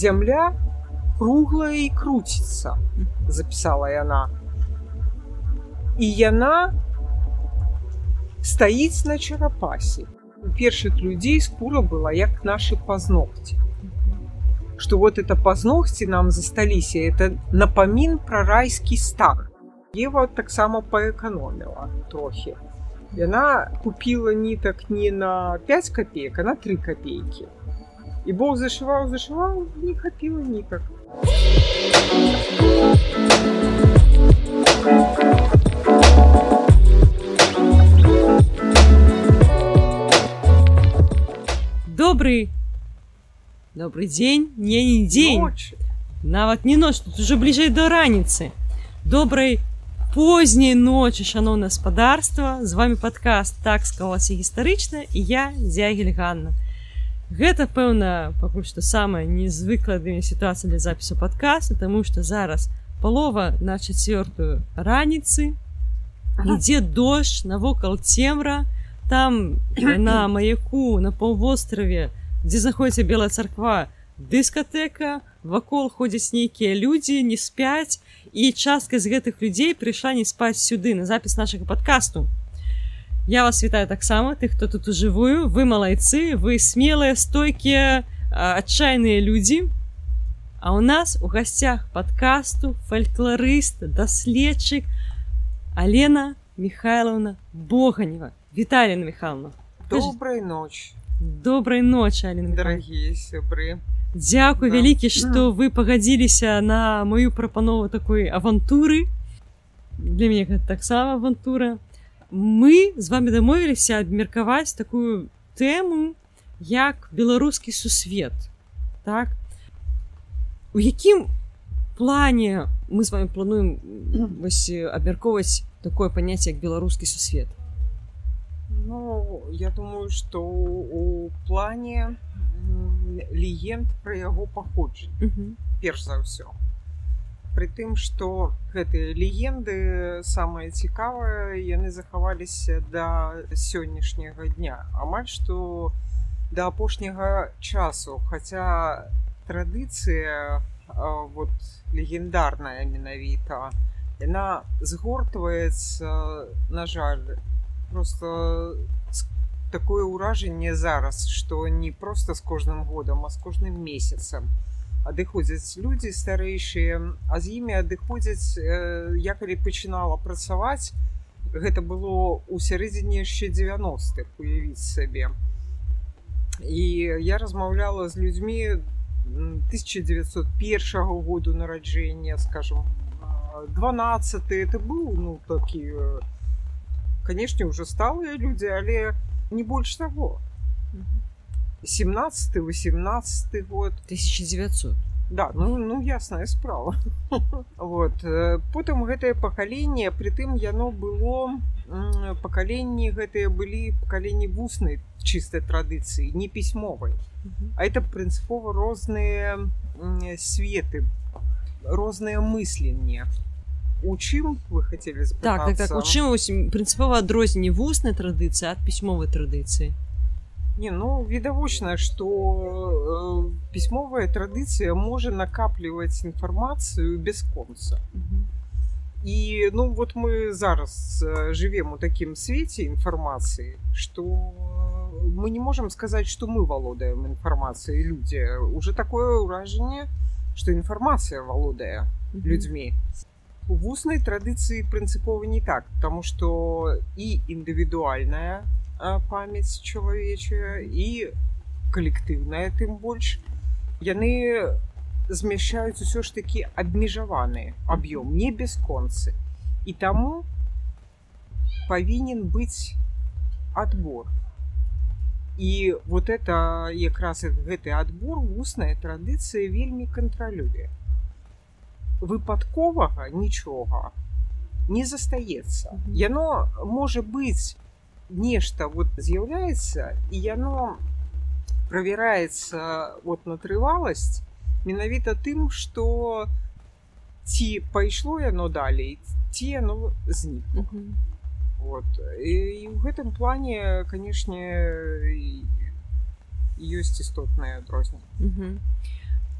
Зямля круглая і круціцца, запісала яна. І яна стаіць на чарапасе. У першых людзей скура была як нашы пазногці. Што вот это пазногці нам засталіся, это напамін пра райскі стах. Ева таксама паэканоміла трохі. Яна купіла нітак не на 5 копеек, а на 3 копейкі. І Бог зашываў, зашываў, не хапіла нітак. Добрый добрый дзень не не дзень Ночі. нават не ноч тут уже бліжэй до раніцы добрай позняй ночы шаноўна гаспадарства з вами подкаст так склалася гістарычна і я зягель Ганна Гэта пэўна пакуль што самая незвыклая для мяне сітуацыя для запісу подкаста тому что зараз палова на чацвёртую раніцы Ага. ідзе дождж навокал цемра там на маяку на паўвостраве дзе знаходіцца белая царква дыскатэка вакол ходзяць нейкія людзі не спяць і частка з гэтых людзей прыйшла не спаць сюды на запіс нашага подкасту я вас вітаю таксама тых хто тут ужывую вы малайцы вы смелыя стойкія адчайныя людзі а у нас у гасцях подкасту фальклорыст даследчык алена михайловна боганева віталіна михайловна Добрай ночі, добрай ночи алена Михайловна. дарагія сябры. Дзякуй Да. вялікі што вы пагадзіліся на маю прапанову такой авантуры для мяне гэта таксама авантура мы з вами дамовіліся абмеркаваць такую тэму як беларускі сусвет так? У якім плане мы з вами плануем вось абмяркоўваць такое паняцце як беларускі сусвет? Ну, я думаю, што у плане легенд пра яго паходжанне. Перш за ўсё Пры тым што гэтыя легенды самае цікавае яны захаваліся да сённяшняга дня. Амаль што да апошняга часу. Хаця традыцыя вот легендарная менавіта яна згортваецца на жаль просто такое ўражанне зараз што не просто з кожным годам а з кожным месяцам адыходзяць людзі старэйшыя а з імі адыходзяць э, я калі пачынала працаваць гэта было ў сярэдзіне яшчэ 90-х уявіць сабе. І я размаўляла з людзьмі м, 1901 году нараджэння скажем а, 12 это быў ну такі э, канешне уже сталыя людзі але не больш таго. 17 18 год 1900 Да, ну, ну ясная справа. вот. э, Потым гэтае пакаленне, притым яно было пакаленні гэтыя былі пакаленні вуснай чыстай традыцыі, не пісьмовай. А это прынцыпова розныя светы, розныя мысленне. У чым вы хацелі Так, так, так. У чым прынцыпова адрозненне вуснай традыцыі ад пісьмовай традыцыі? Не, ну відавочна, што э, пісьмовая традыцыя можа накапліваць інфармацыю бясконца. І ну вот мы зараз э, жывем у такім свеце інфармацыі, што мы не можам сказаць, што мы валодаем інфармацыяй людзі. Уже такое ўражанне, што інфармацыя валодае людзьмі. У вуснай традыцыі прынцыпова не так, таму што і індывідуальная памяць чалавечая і калектыўная тым больш яны змяшчаюць усё ж такі абмежаваны аб'ём не бясконцы і таму павінен быць адбор. І вот это якраз гэты адбор вусная традыцыя вельмі кантралюе. Выпадковага нічога не застаецца. Яно можа быць нешта вот з'яўляецца і яно правяраецца вот на трываласць менавіта тым што ці пайшло яно далей ці яно знік Мгм. вот. І, і ў гэтым плане канешне ёсць істотнае адрозненне Мгм.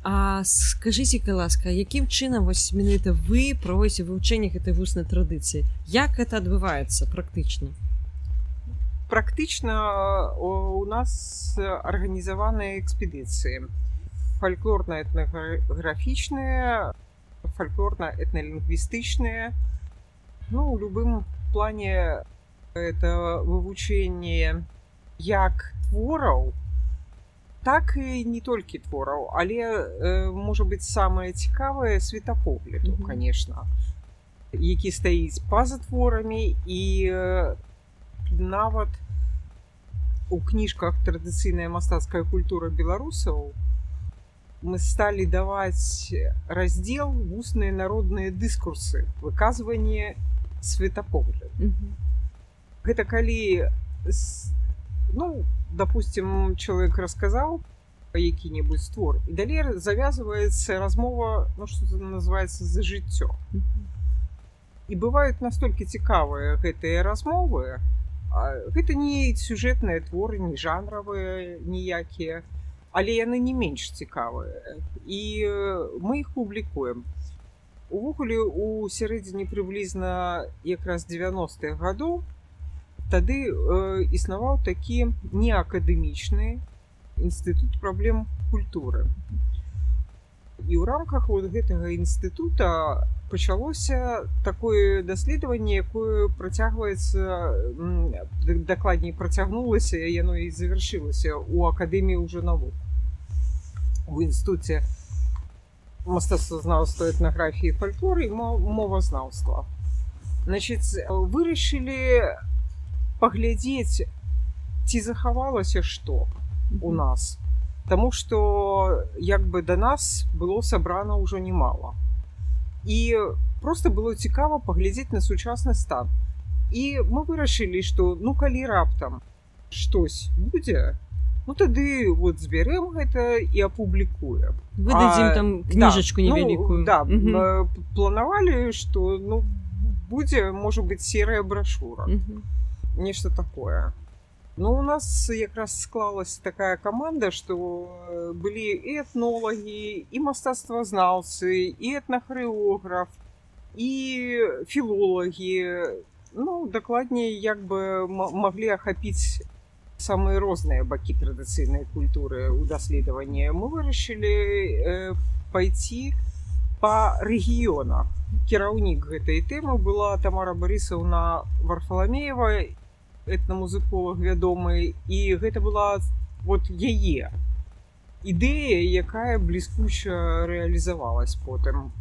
А скажыце ласка якім чынам вось менавіта вы праводзіце вывучэнне гэтай вуснай традыцыі як это адбываецца практычна практычна у нас арганізаваныя экспедыцыі фальклорна-этнаграфічныя фальклорна-этналінгвістычныя ну у любым плане это вывучэнне як твораў так і не толькі твораў але э, можа быць самае цікавае светапогляду mm -hmm. конечно які стаіць па-за творамі і э, нават у кніжках традыцыйная мастацкая культура беларусаў мы сталі даваць раздзел вусныя народныя дыскурсы выказванне светапогляд mm -hmm. гэта калі ну допустим человек рассказал які-небудзь створ і далей завязывается размова ну что называется за жыццё і бывают настолькі цікавыя гэтыя размовы гэта не сюжэтныя творы не жанравыя ніякія але яны не менш цікавыя і мы их публікуем увогуле у сярэдзіне прыблізна якраз 90-х гадоў тады э, існаваў такі неакадэмічны інстытут праблем культуры. І ў рамках вот гэтага інстытута пачалося такое даследаванне якое працягваецца дакладней працягнулася яно і завяршылася у акадэміі ўжо навук у інстыце мастацтвазнаўства этнаграфіі фальклоры мовазнаўства. Значит вырашылі паглядзець ці захавалася што у нас. Таму што як бы да нас было сабрана ўжо немало і просто было цікава паглядзець на сучасны стан. І мы вырашылі што ну калі раптам штось будзе ну тады вот збярэм гэта і апублікуем. Выдадзім там кніжачку да, невялікую. ну, да угу. планавалі што ну будзе можа быть серыя брашура угу нешта такое Ну у нас якраз склалась такая команда что э, былі і этнолагі і мастацтвазнаўцы і этнахарэограф і філолагі ну дакладней як бы маглі ахапіць самыя розныя бакі традыцыйнай культуры ў даследаванні мы вырашылі э, пайці по рэгіёнах кіраўнік гэтай тэмы была тамара барысаўна варфаламеева этнамузыковых вядомы і гэта была вот яе ідэя якая бліскуча рэалізавалась потым.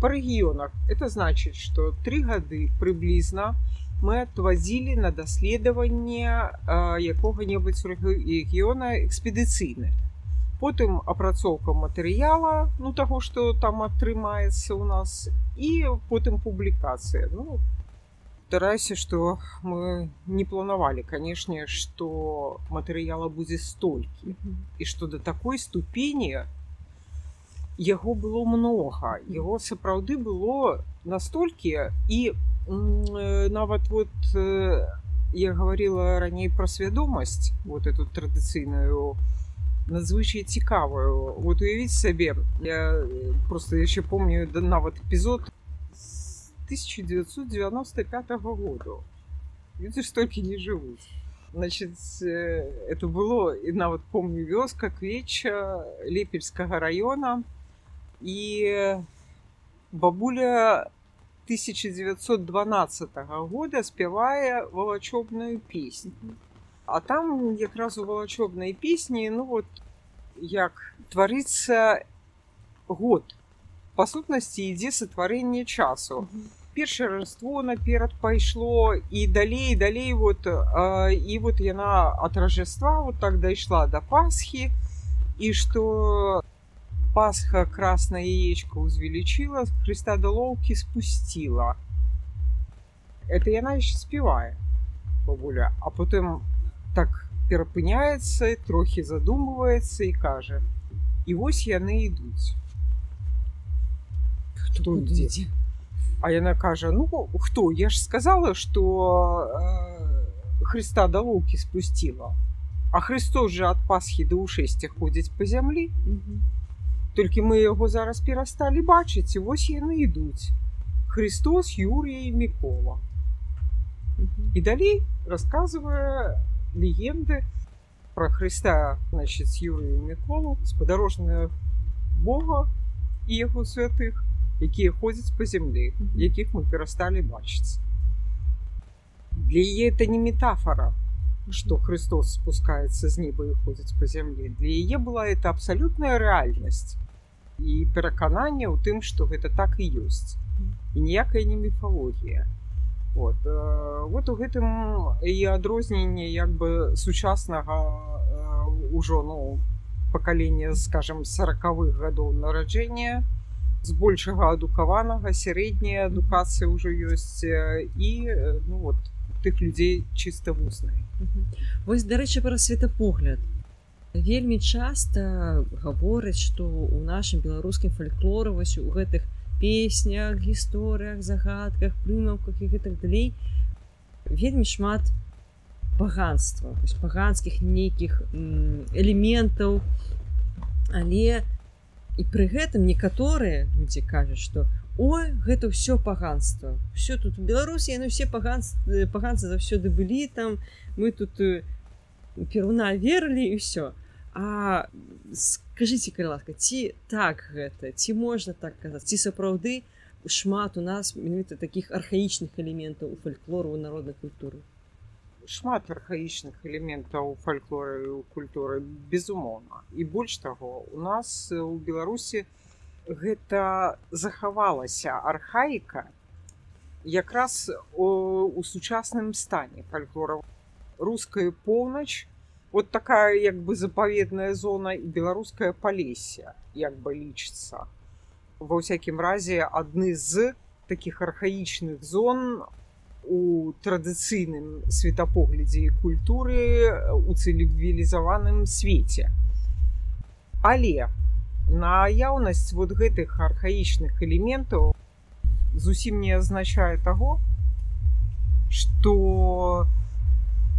По рэгіёнах это значит что три гады прыблізна мы отвазілі на даследаванне якога-небудзь рэгіёна экспедыцыйны. Потым апрацоўка матэрыяла ну таго что там атрымаецца у нас і потым публікацыя. Ну старайся что мы не планавалі канешне что матэрыяла будзе столькі і что до такой ступені яго было много. Его сапраўды было настолькі і нават вот я говорила раней про свядомасць вот эту традыцыйную надзвычай цікавую. Вот уявіць сабе я просто яшчэ помню да нават эпізод 1995 году. Люди столько не живут. Значит, э, это было, и на вот помню, вёска, Квеча, Лепельского района. И бабуля 1912 года спевая волочобную песню. А там как раз у волочобной песни, ну вот, як творится год. По сутнасці ідзе сотварэнне часу. Mm -hmm першае раство наперад пайшло і далей далей вот э, і вот яна ад ражаства вот так дайшла до пасхи і что пасха красное яечко узвелічила христа до лоўки спустила это яна еще спевае бабуля а потым так перапыняецца трохі задумываецца і кажа і вось яны ідуць хто ідзе А яна кажа ну хто я ж сказала что э, Христа да луки спустила А Христос жа ад пасхі да ўшэсця ходзіць па зямлі. Толькі мы яго зараз перасталі бачыць, і вось яны ідуць. Христос, Юрія і Мікола. І далей расказвае легенды про Христа, значит, Юрію Міколу, спадарожныя Бога і яго святых, якія ходзяць па зямлі, якіх мы перасталі бачыць. Для яе это не метафора, что Христос спускается с неба и ходит по земле. Для яе была это абсолютная реальность і перакананне ў тым, што гэта так і ёсць. І ніякая не міфалогія. Вот, вот у гэтым і адрозненне як бы сучаснага ўжо ну пакалення скажем сороковых гадоў нараджэння збольшага адукаванага сярэдняя адукацыя ўжо ёсць і ну вот тых людзей чыста вуснай. Вось дарэчы пра светапогляд. Вельмі часта гавораць што у нашым беларускім фальклоры вось у гэтых песнях гісторыях загадках прымаўках і гэтак далей вельмі шмат паганства паганскіх нейкіх элементаў. Але і пры гэтым некаторыя людзі кажуць што ой гэта ўсё паганства. Все тут у беларусі яны все паганцы паганцы заўсёды былі там. Мы тут перуна верылі і все а скажитеце калі ласка ці так гэта ці можна так казаць? Ці сапраўды шмат у нас менавіта таких архаічных элементаў у фальклору народнай культуры шмат архаічных элементаў фальклоры культуры безумоўна. І больш таго у нас у беларусі гэта захавалася архаіка якраз у, у сучасным стане фальклора руская поўнач вот такая як бы запаветная зона і беларуская палесе як бы лічыцца. Ва ўсякім разе адны з таких архаічных зон у традыцыйным светапоглядзе і культуры у цывілізаваным свеце. Але наяўнасць вот гэтых архаічных элементаў зусім не азначае таго что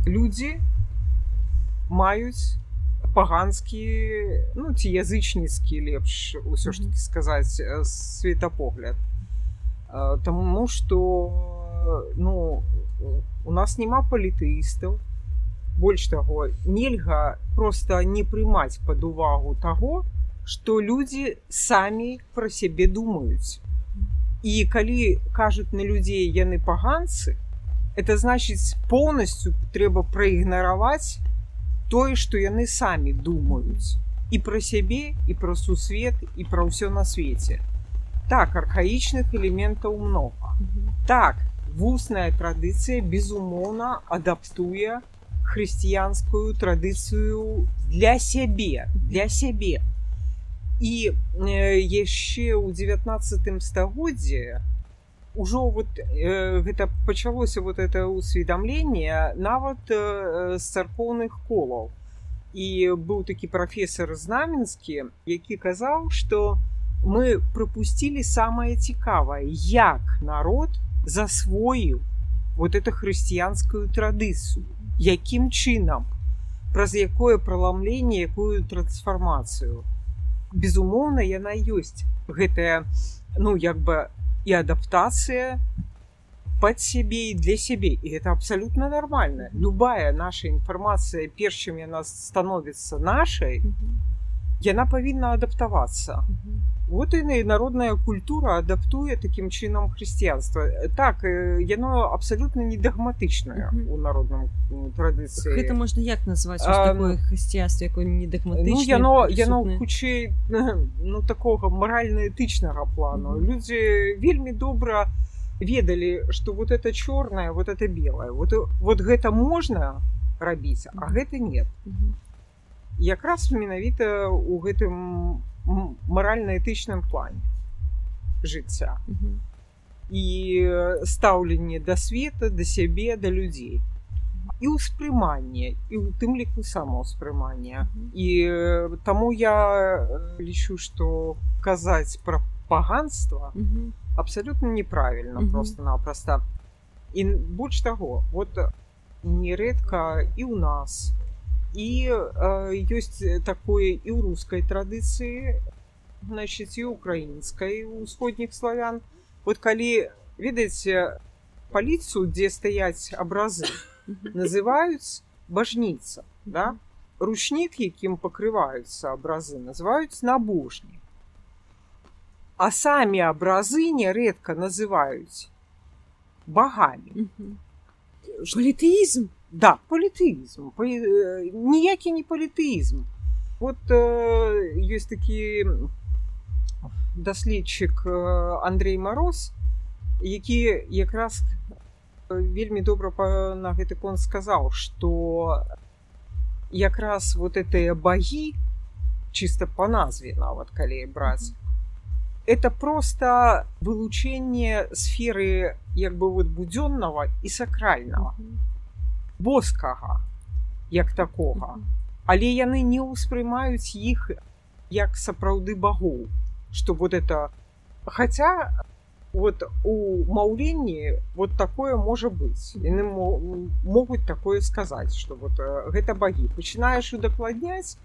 людзі маюць паганскі ну ці язычніцкі лепш усё ж таки сказаць светапогляд. Таму что ну у нас няма палітэістаў больш таго нельга просто не прымаць под увагу таго што людзі самі пра сябе думаюць. І калі кажуць на людзей яны паганцы, это значыць поўнасцю трэба праігнараваць тое, што яны самі думаюць і пра сябе і пра сусвет і пра ўсё на свеце. Так архаічных элементаў многа. Так, вусная традыцыя безумоўна адаптуе хрысціянскую традыцыю для сябе, для сябе і яшчэ ў 19 стагоддзе ужо вот э, гэта пачалося вот это усведамленне нават э, з царкоўных колаў і быў такі прафесор знаменскі які казаў что мы прапусцілі самае цікавае як народ засвоіў вот это хрысціянскую традыцыю якім чынам праз якое праламленне якую трансфармацыю безумоўна яна ёсць гэтая ну як бы і адаптацыя под сябе і для сябе. І это абсалютна нармальна. Любая наша інфармацыя першым яна становіцца нашай яна павінна адаптавацца вот і народная культура адаптуе такім чынам хрысціянства так яно абсалютна не дагматычнае у народным традыцыі гэта можна як назваць хрысціянства якое не ну, яно яно хутчэй ну такога маральна-этычнага плану. Людзі вельмі добра ведалі что вот это чорное вот это белое. Вот вот гэта можна рабіць а гэта нет. Якраз менавіта у гэтым у маральна-этычным плане жыцця і стаўленне да света да сябе да людзей і ўспрыманне і ў тым ліку самаўспрымання і таму я лічу што казаць пра паганства абсалютна неправільна просто-напросто. І больш таго вот нерэдка і ў нас и э, ёсць такое і ў рускай традыцыі значит і украінскай усходніх славян. Вот калі ведаеце паліцу дзе стаяць абразы называюць бажніца да? Ручнік якім пакрываюцца абразы называюць набожнік а самі абразы нярэдка называюць багамі палітэізм да палітэізм ніякі не палітэізм вот э, ёсць такі даследчык Андрей мороз які якраз вельмі добра на гэты конт сказаў что якраз вот этыя багі чисто по назве нават калі браць это просто вылучэнне сферы як бы вот будзённага і сакрального боскага як такога. Але яны не ўспрымаюць іх як сапраўды багоў что вот это. Хотя вот у маўленні вот такое можа быць. Яны могуць такое сказаць что вот гэта багі. Пачынаеш удакладняць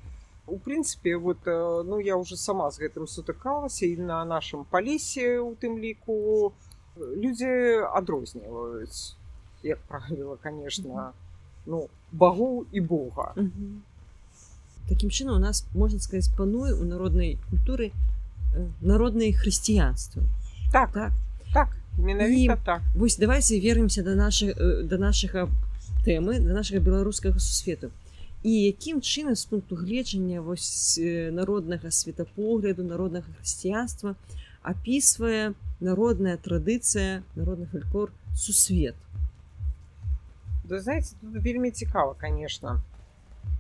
у прынцыпе вот ну я уже сама з гэтым сутыкалася і на нашым палесе у тым ліку людзі адрозніваюць як правіла конечно ну багоў і бога. Таким чынам у нас можна сказаць пануе у народнай культуры народнае хрысціянства так так. так менавіта так. вось давайте вернемся до наших до нашага тэмы до нашага беларускага сусвету. І якім чынам з пункту гледжання вось народнага светапогляду народнага хрысціянства опісвае народная традыцыя народны фальклор сусвет да знаете тут вельмі цікава конечно.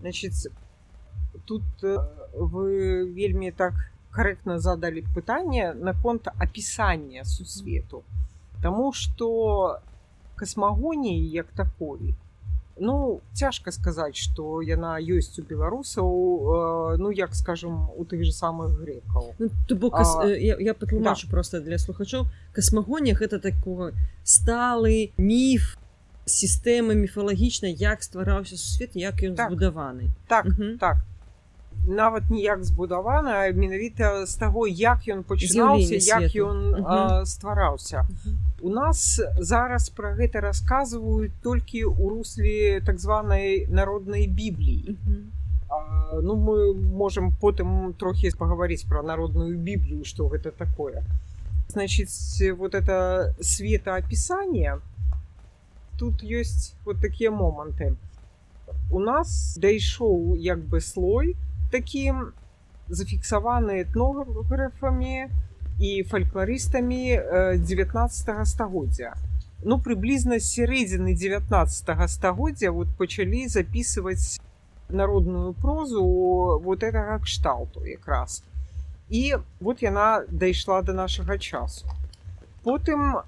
Значит тут вы вельмі так корректно задали пытание наконт описания сусвету. Тому что космогонии як такой ну цяжка сказать что яна ёсць у беларусаў э, ну як скажем у тых же самых грекаў ну, бок, а, я, я патлумачу да. просто для слухачоў. Космогониях это такой сталы міф сістэма міфалагічна як ствараўся сусвет як ён так. збудаваны. Так так. Нават ніяк збудавана менавіта з таго як ён пачынаўся як ён ствараўся. У нас зараз пра гэта расказваюць толькі ў русле так званай народнай бібліі. Ну мы можемм потым трохі пагаварыць пра народную біблію што гэта такое. Значит вот это светаапісание тут ёсць вот такія моманты у нас дайшоў як бы слой таким зафіксаваны этнографамі і фальклорыстамі 19 стагоддзя ну прыблізна сярэдзіны 19 стагоддзя вот пачалі записываць народную прозу вот этого кшталту якраз і вот яна дайшла до нашага часу. Потым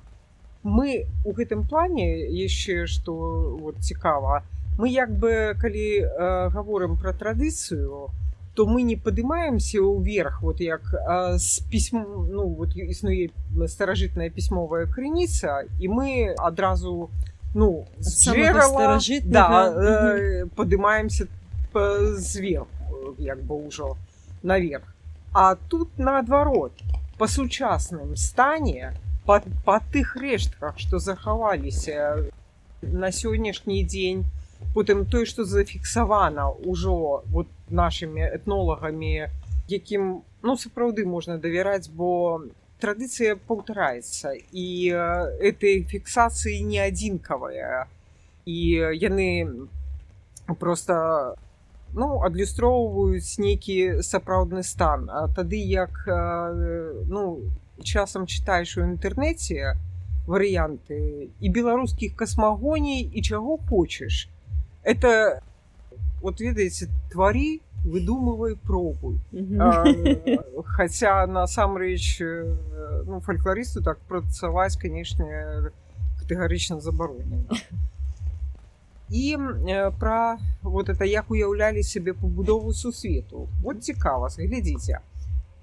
мы у гэтым плане яшчэ что вот цікава. Мы як бы калі э, гаворым про традыцыю то то мы не падымаемся ўверх вот як а, з пісьм ну вот існуе старажытная пісьмовая крыніца і мы адразу ну джерала, да, э, падымаемся зверху як бы ўжо наверх. А тут наадварот. По сучасным стане по, по тых рэштках что захаваліся на сённяшні дзень потым той што зафіксавана ўжо вот нашими этнолагамі якім ну сапраўды можна давяраць бо традыцыя паўтараецца і этой фіксацыі не адзінкавая і яны просто ну адлюстроўваюць нейкі сапраўдны стан. А тады як ну часам чытаеш у інтэрнэце варыянты і беларускіх касмагоній і чаго хочаш это вот ведаеце твари выдумывай пробуй хотя насамрэч ну, фальклорысту так працаваць канешне катэгарычна забаронена і пра вот это як уяўлялі сябе пабудову сусвету вот цікава глядзіце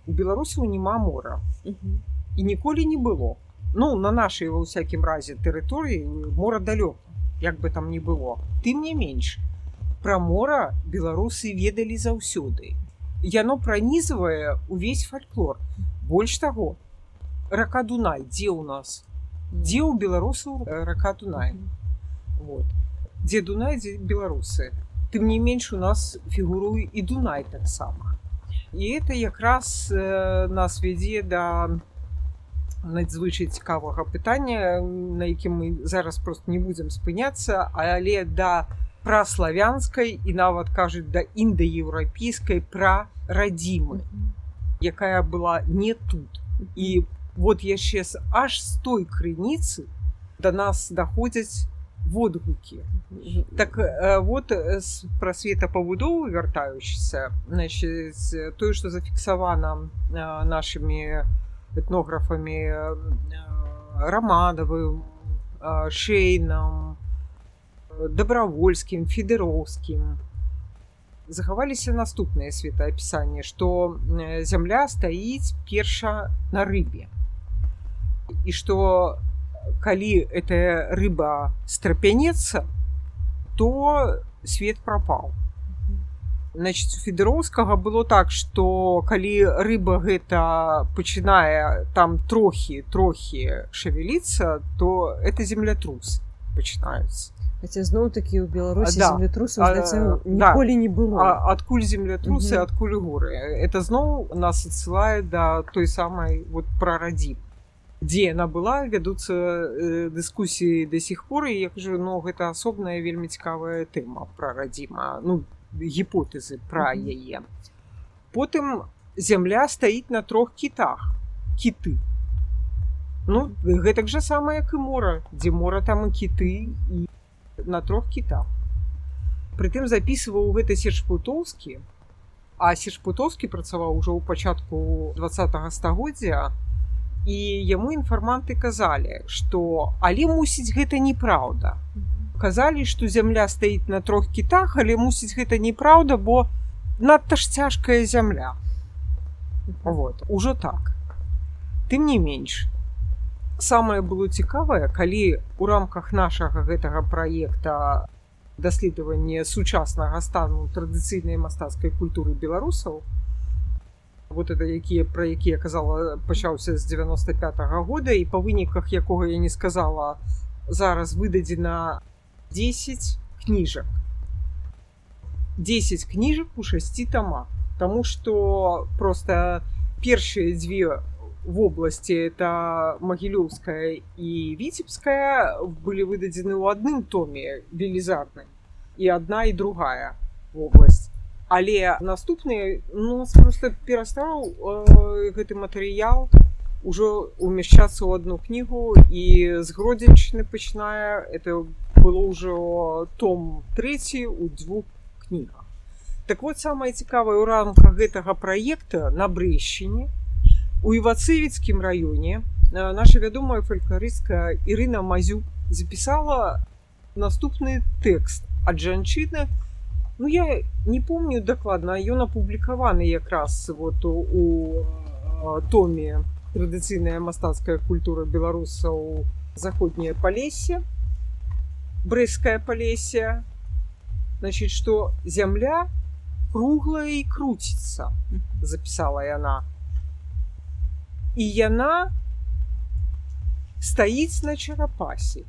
у беларусаў няма мора. І ніколі не было. Ну на нашай ва ўсякім разе тэрыторыі мора далёка як бы там не было. Тым не менш пра мора беларусы ведалі заўсёды. Яно пранізвае увесь фальклор. Больш таго рака дунай дзе ў нас? Дзе ў беларусаў рака дунай. Вот. Дзе дунай дзе беларусы. Тым не менш у нас фігуруе і дунай таксама і это якраз э, нас вядзе да надзвычай цікавага пытання на якім мы зараз просто не будзем спыняцца але да праславянскай і нават кажуць да індаеўрапейскай пра радзімы якая была не тут. І вот яшчэ аж з той крыніцы до нас даходзяць водгукі так э, вот э, пра светапабудову вяртаючыся тое што зафіксавана э, нашымі этнографамі рамадавым шейнам дабравольскім федероўскім захаваліся наступныя светаапісанні што зямля стаіць перша на рыбе. І што калі эта рыба страпянецца то свет прапаў значит у федероўскага было так что калі рыба гэта пачынае там трохі трохі шавеліцца то это землятрус пачынаюцца Хаця зноў такі ў беларусі да. землятрусу ніколі да. не было. Адкуль землятрусы адкуль горы? Это зноў нас адсылае да той самай вот прарадзі дзе яна была вядуцца э, дыскусіі да сих пор і як жа ну гэта асобная вельмі цікавая тэма пра радзіма ну гіпотэзы пра яе. Потым зямля стаіць на трох кітах кіты. Ну гэтак жа самае як і мора дзе мора там і кіты і на трох кітах. Прытым записываў гэта сержпутоўскі а сержпутоўскі працаваў ужо ў пачатку два стагоддзя і яму інфарманты казалі што але мусіць гэта неправда казалі што зямля стаіць на трох кітах але мусіць гэта неправда бо надта ж цяжкая зямля. Вот ужо так. Тым не менш самае было цікавае калі у рамках нашага гэтага праекта даследавання сучаснага стану традыцыйнай мастацкай культуры беларусаў вот это якія пра якія казала пачаўся з 95 -го года і па выніках якога я не сказала зараз выдадзена 10 кніжак 10 кніжак у шасці тома Таму что просто першыя дзве вобласці это магілёўская і віцебская былі выдадзены ў адным томе велізарны і адна і другая вобласць але наступны ну, просто перастаў э, гэты матэрыял ужо умяшчацца ў адну кнігу і з гродзенчыны пачынае это было ўжо том трэці у двух кнігах так вот самае цікавае ў рамках гэтага праекта на брэшчыне у івацывіцкім раёне наша вядомая фальклорыстка Ірына Мазю запісала наступны тэкст ад жанчыны. Ну я не помню дакладна, ён апублікаваны якраз вот у, у томе традыцыйная мастацкая культура беларусаў заходняе палесе брэская палесе значит что зямля круглая і круціцца запісала яна і яна стаіць на чарапасе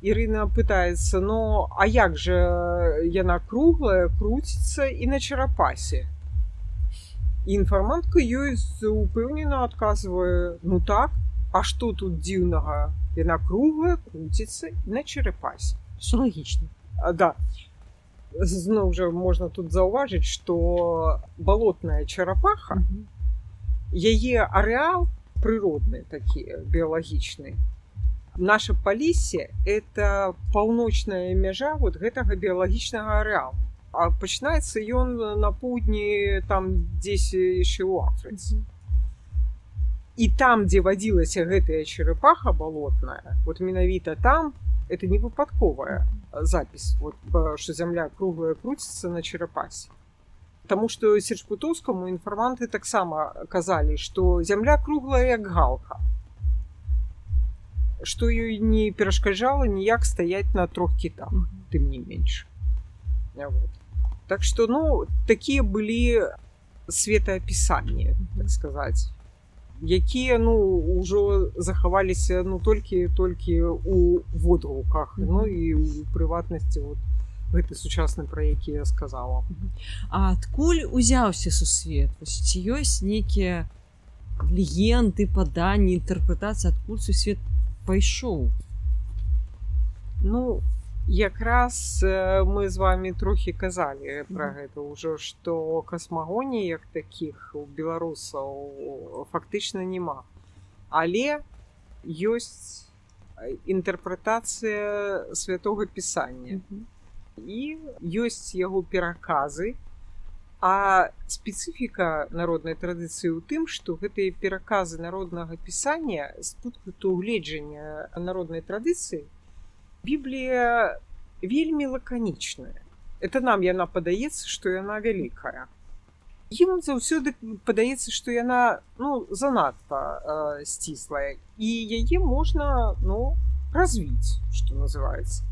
Ірына пытаецца но а як же яна круглая круціцца і на чарапасе інфармантка ёй упэўнена адказвае ну так а что тут дзіўнага? Яна круглая круціцца на чарапасе лагічна да. Зноў жа можна тут заўважыць что балотная чарапаха яе арэал прыродны такі біялагічны наша палісе это паўночная мяжа вот гэтага біялагічнага арэалу а пачынаецца ён на поўдні там дзесь яшчэ ў афрыцы і там дзе вадзілася гэтая черепаха балотная вот менавіта там это не выпадковая запіс вот что зямля круглая круціцца на черепасе Таму што сечпутоўскаму інфарманты таксама казалі, што зямля круглая як галка. Што ёй не перашкаджала ніяк стаяць на трох кітах, тым не менш. Вот. Так что, ну, такие были светоописания, так сказать якія ну ўжо захаваліся ну толькі толькі у водгуках mm -hmm. ну і у прыватнасці вот гэты сучасны пра які я сказала А адкуль узяўся сусвет ці ёсць нейкія легенды паданні інтэрпрэтацыі адкуль сусвет пайшоў ну якраз мы з вами трохі казалі пра гэта ўжо што касмагоні як такіх у беларусаў фактычна няма. Але ёсць інтэрпрэтацыя святого пісання. І ёсць яго пераказы а спецыфіка народнай традыцыі ў тым што гэтыя пераказы народнага пісання з пункту ўгледжання народнай традыцыі Біблія вельмі лаканічная. Это нам яна падаецца, што яна вялікая. Ім заўсёды падаецца, што яна ну, занадта э, сціслая і яе можна ну, развіць, што называецца.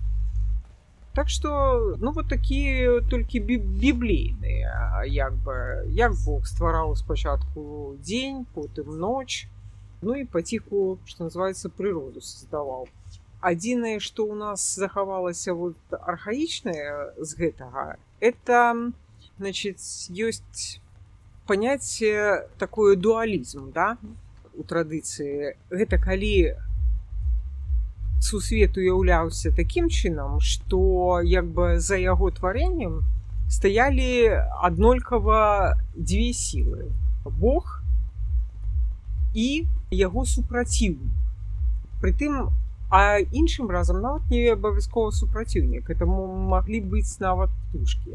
Так што ну вот такія толькі біблейныя як бы. Як Бог ствараў спачатку дзень, потым ноч, ну і паціху, што называецца прыроду создаваў адзінае што ў нас захавалася вот архаічнае з гэтага это значит ёсць паняцце такое дуалізм да у традыцыі гэта калі сусвет уяўляўся такім чынам што як бы за яго тварэннем стаялі аднолькава дзве сілы Бог і яго супраціў. Притым а іншым разам нават не абавязкова супраціўнік это маглі быць нават птушки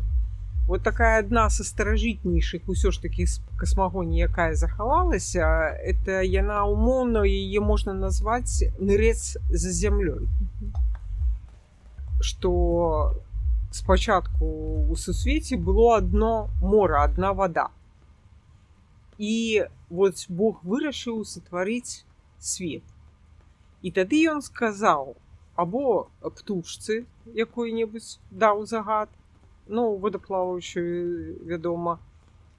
вот такая адна са старажытнейшых усё ж такі касмагоні якая захавалася это яна умоўна яе можна назваць нырец за зямлёй что спачатку у сусвеце было одно мора одна вода. І вот Бог вырашыў сотварыць свет. І тады ён сказаў або птушцы якой-небудзь даў загад ну водаплаваючую вядома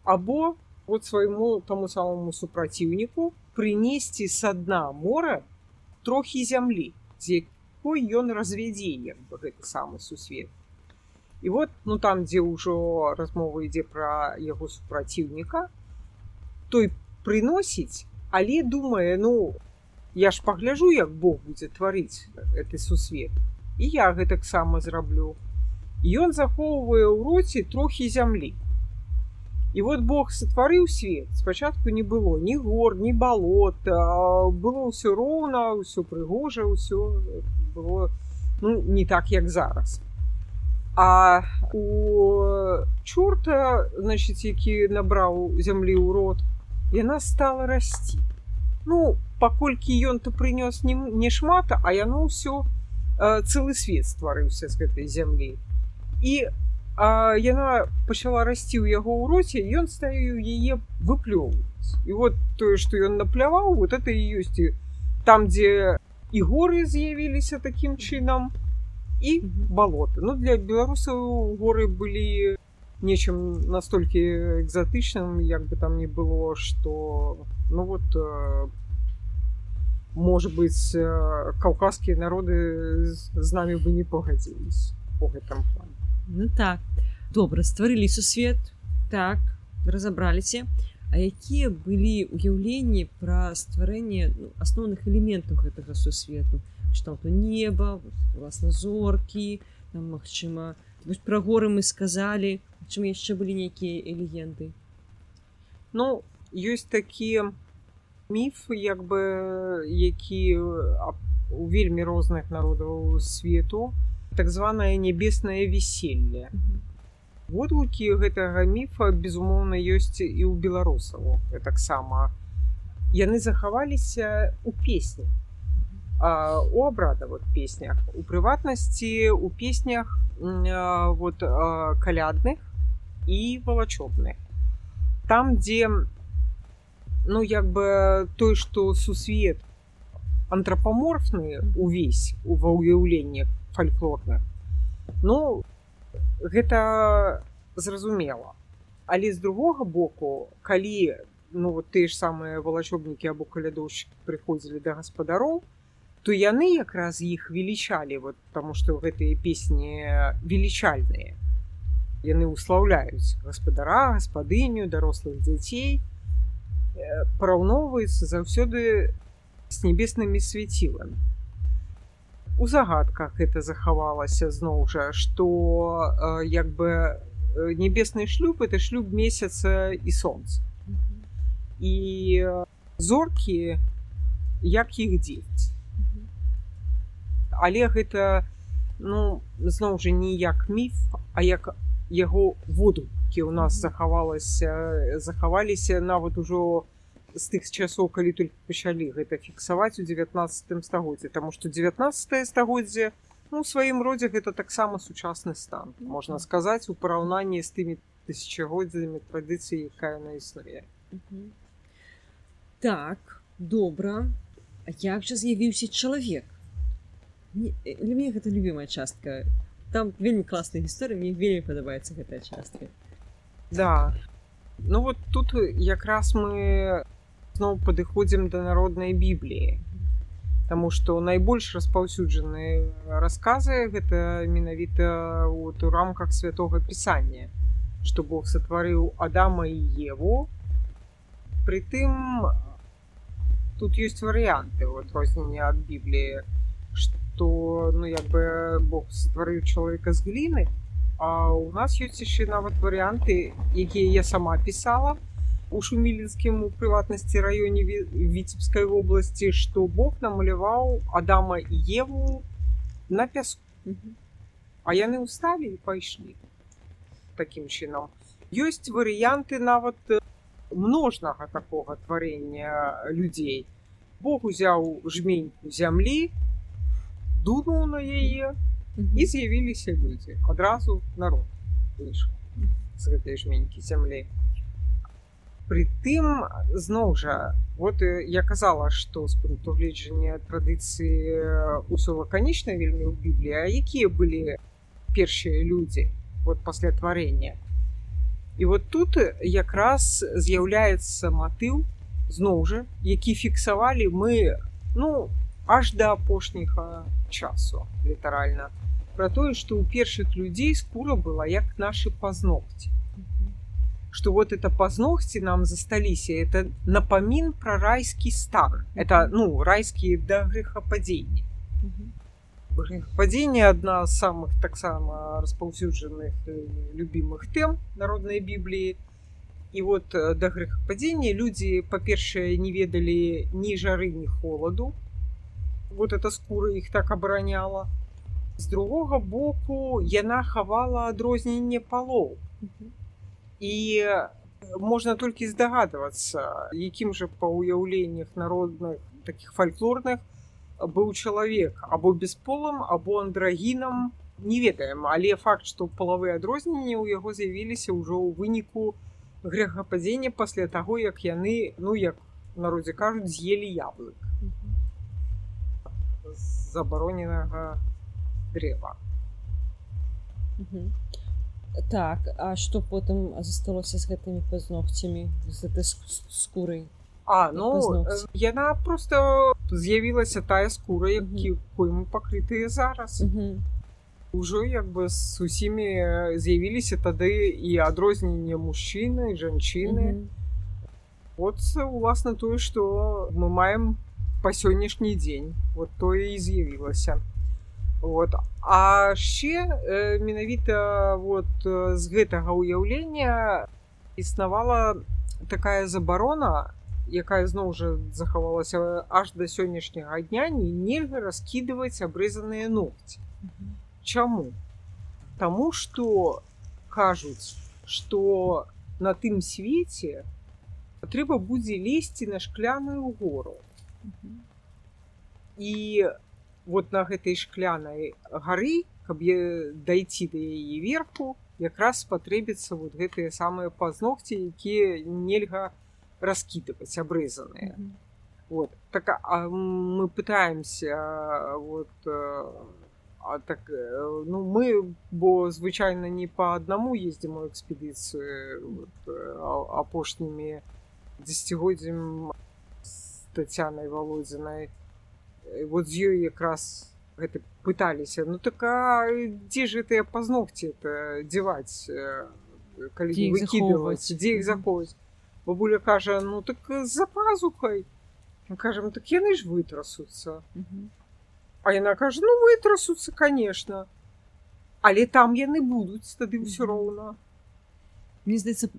або вот свайму таму самому супраціўніку прынесці са дна мора трохі зямлі з якой ён развядзе як бы гэты самы сусвет. І вот ну там дзе ўжо размова ідзе пра яго супраціўніка той прыносіць але думае ну я ж пагляжу як Бог будзе тварыць гэты сусвет і я гэтаксама зраблю ён захоўвае ў роце трохі зямлі і вот Бог сотварыў свет. Спачатку не было ні гор ні балот было ўсё роўна ўсё прыгожа ўсё было ну, не так як зараз. А у чорта значит які набраў зямлі ў рот яна стала расці ну паколькі ён то прынёс не, не шмат а яно ўсё э, цэлы свет стварыўся з гэтай зямлі і а, яна пачала расці ў яго ў роце ён ставіў яе выплёўваць. І вот тое што ён напляваў вот это і ёсць. Там дзе і горы з'явіліся такім чынам і балоты ну для беларусаў горы былі нечым настолькі экзатычным як бы там не было что ну вот может быть каўказскія народы з намі бы не пагадзілись по гэтым плане ну так. Добра стварылі сусвет так разабраліся А якія былі ўяўленні пра стварэнне ну, асноўных элементаў гэтага сусвету то неба власна зоркі там магчыма пра горы мы сказалі чым яшчэ былі нейкія легенды ну ёсць такія міф як бы які у вельмі розных народаў свету так званое нябеснае веселье. Водгукі гэтага міфа безумоўна ёсць і ў беларусаў таксама. Яны захаваліся у песні. У абрадавых песнях у прыватнасці у песнях вот калядных і валачобных. Там дзе ну як бы той что сусвет антропаморфны увесь ува ўяўленнях фальклорных ну гэта зразумела. Але з другога боку калі ну вот тыя ж самыя валачобнікі або калядоўшчыкі прыходзілі да гаспадароў то яны якраз іх велічалі вот таму што гэтыя песні велічальныя. Яны услаўляюць гаспадара гаспадыню дарослых дзяцей параўноўваюцца заўсёды з нябеснымі свяціламі у загадках это захавалася зноў жа што э, як бы небесны шлюб это шлюб месяца і сонца і зоркі як іх дзець але гэта ну зноў жа не як міф а як яго водумкі у нас захавалася захаваліся нават ужо з тых часоў калі только пачалі гэта фіксаваць у 19 стагоддзе тому что 19 стагоддзе ну сваім родзе гэта таксама сучасны стан можна сказаць у параўнанні з тымі тысячагоддзямі традыцыі якая на існуе. Так добра. А як жа з'явіўся чалавек? Для мяне гэта любимая частка. Там вельмі класная гісторыя мне вельмі падабаецца гэтая частка. Да. Ну вот тут якраз мы зноў падыходзім да народнай бібліі Таму што найбольш распаўсюджаныя расказы гэта менавіта вот, у рамках святого пісання што Бог сатварыў Адама і Еву. Прытым тут ёсць варыянты адрознення ад бібліі што ну як бы Бог стварыў чалавека з гліны А у нас ёсць яшчэ нават варыянты якія я сама пісала у шумілінскім у прыватнасці раёне віцебскай вобласці што Бог намаляваў Адама і Еву на пяску А яны ўсталі і пайшлі такім чынам ёсць варыянты нават множнага такога тварення людзей Бог узяў жменьку зямлі дунуў на яе і з'явіліся людзі адразу народ з гэтай жменькі зямлі прытым зноў жа вот я казала што з пункту гледжання традыцыі ўсё лаканічна вельмі ў бібліі а якія былі першыя людзі вот пасля тварення і вот тут якраз з'яўляецца матыў зноў жа які фіксавалі мы ну аж да апошняга часу літаральна про тое што ў першых людзей скура была як нашы пазногці что вот это позногти нам засталіся это напамін про райскі стар. Это ну райскія да грэхападзення падзенне адна з самых таксама распаўсюджаных любимых тэм народнай бібліі і вот да грэхападзення людзі па-першае не ведалі ні жары ні холаду вот эта скура іх так абараняла з другога боку яна хавала адрозненне палоў і можна толькі здагадвацца якім жа па ўяўленнях народных таких фальклорных быў чалавек або бесполым або андрагінам не ведаем але факт што палавыя адрозненні ў яго з'явіліся ўжо ў выніку грэхападзення пасля таго як яны ну як народзе кажуць з'елі яблык забароненага дрэва так а што потым засталося з гэтымі пазногцямі з гэтай скурай а ну яна просто з'явілася тая скура які пойму пакрытыя зараз. Ужо як бы з усімі з'явіліся тады і адрозненне мужчыны жанчыны вот уласна тое што мы маем па сённяшні дзень вот тое і з'явілася вот. А ще менавіта вот з гэтага ўяўлення існавала такая забарона якая зноў жа захавалася аж да сённяшняга дня не нельга раскідываць абрызаныя ногці. Чаму? Таму што кажуць што на тым свеце трэба будзе лезці на шкляную гору. І вот на гэтай шклянай гары каб дайти да яе верху якраз спатрэбіцца вот гэтыя самыя пазногці якія нельга раскідываць абрэзаныя. Mm -hmm. вот. Так а мы пытаемся вот А так э, ну мы бо звычайна не по аднаму ездзім у экспедыцыю вот, апошнімі дзесяцігоддзям з тацянай володзінай вот з ёй якраз гэта пыталіся ну так а дзе ж гэтыя пазногці это дзяваць калі выкідваць дзе іх захоўваць бабуля кажа ну так за пазухай кажам так яны ж вытрасуцца а яна кажа ну вытрасуцца конечно але там яны будуць тады ўсё роўна мне здаецца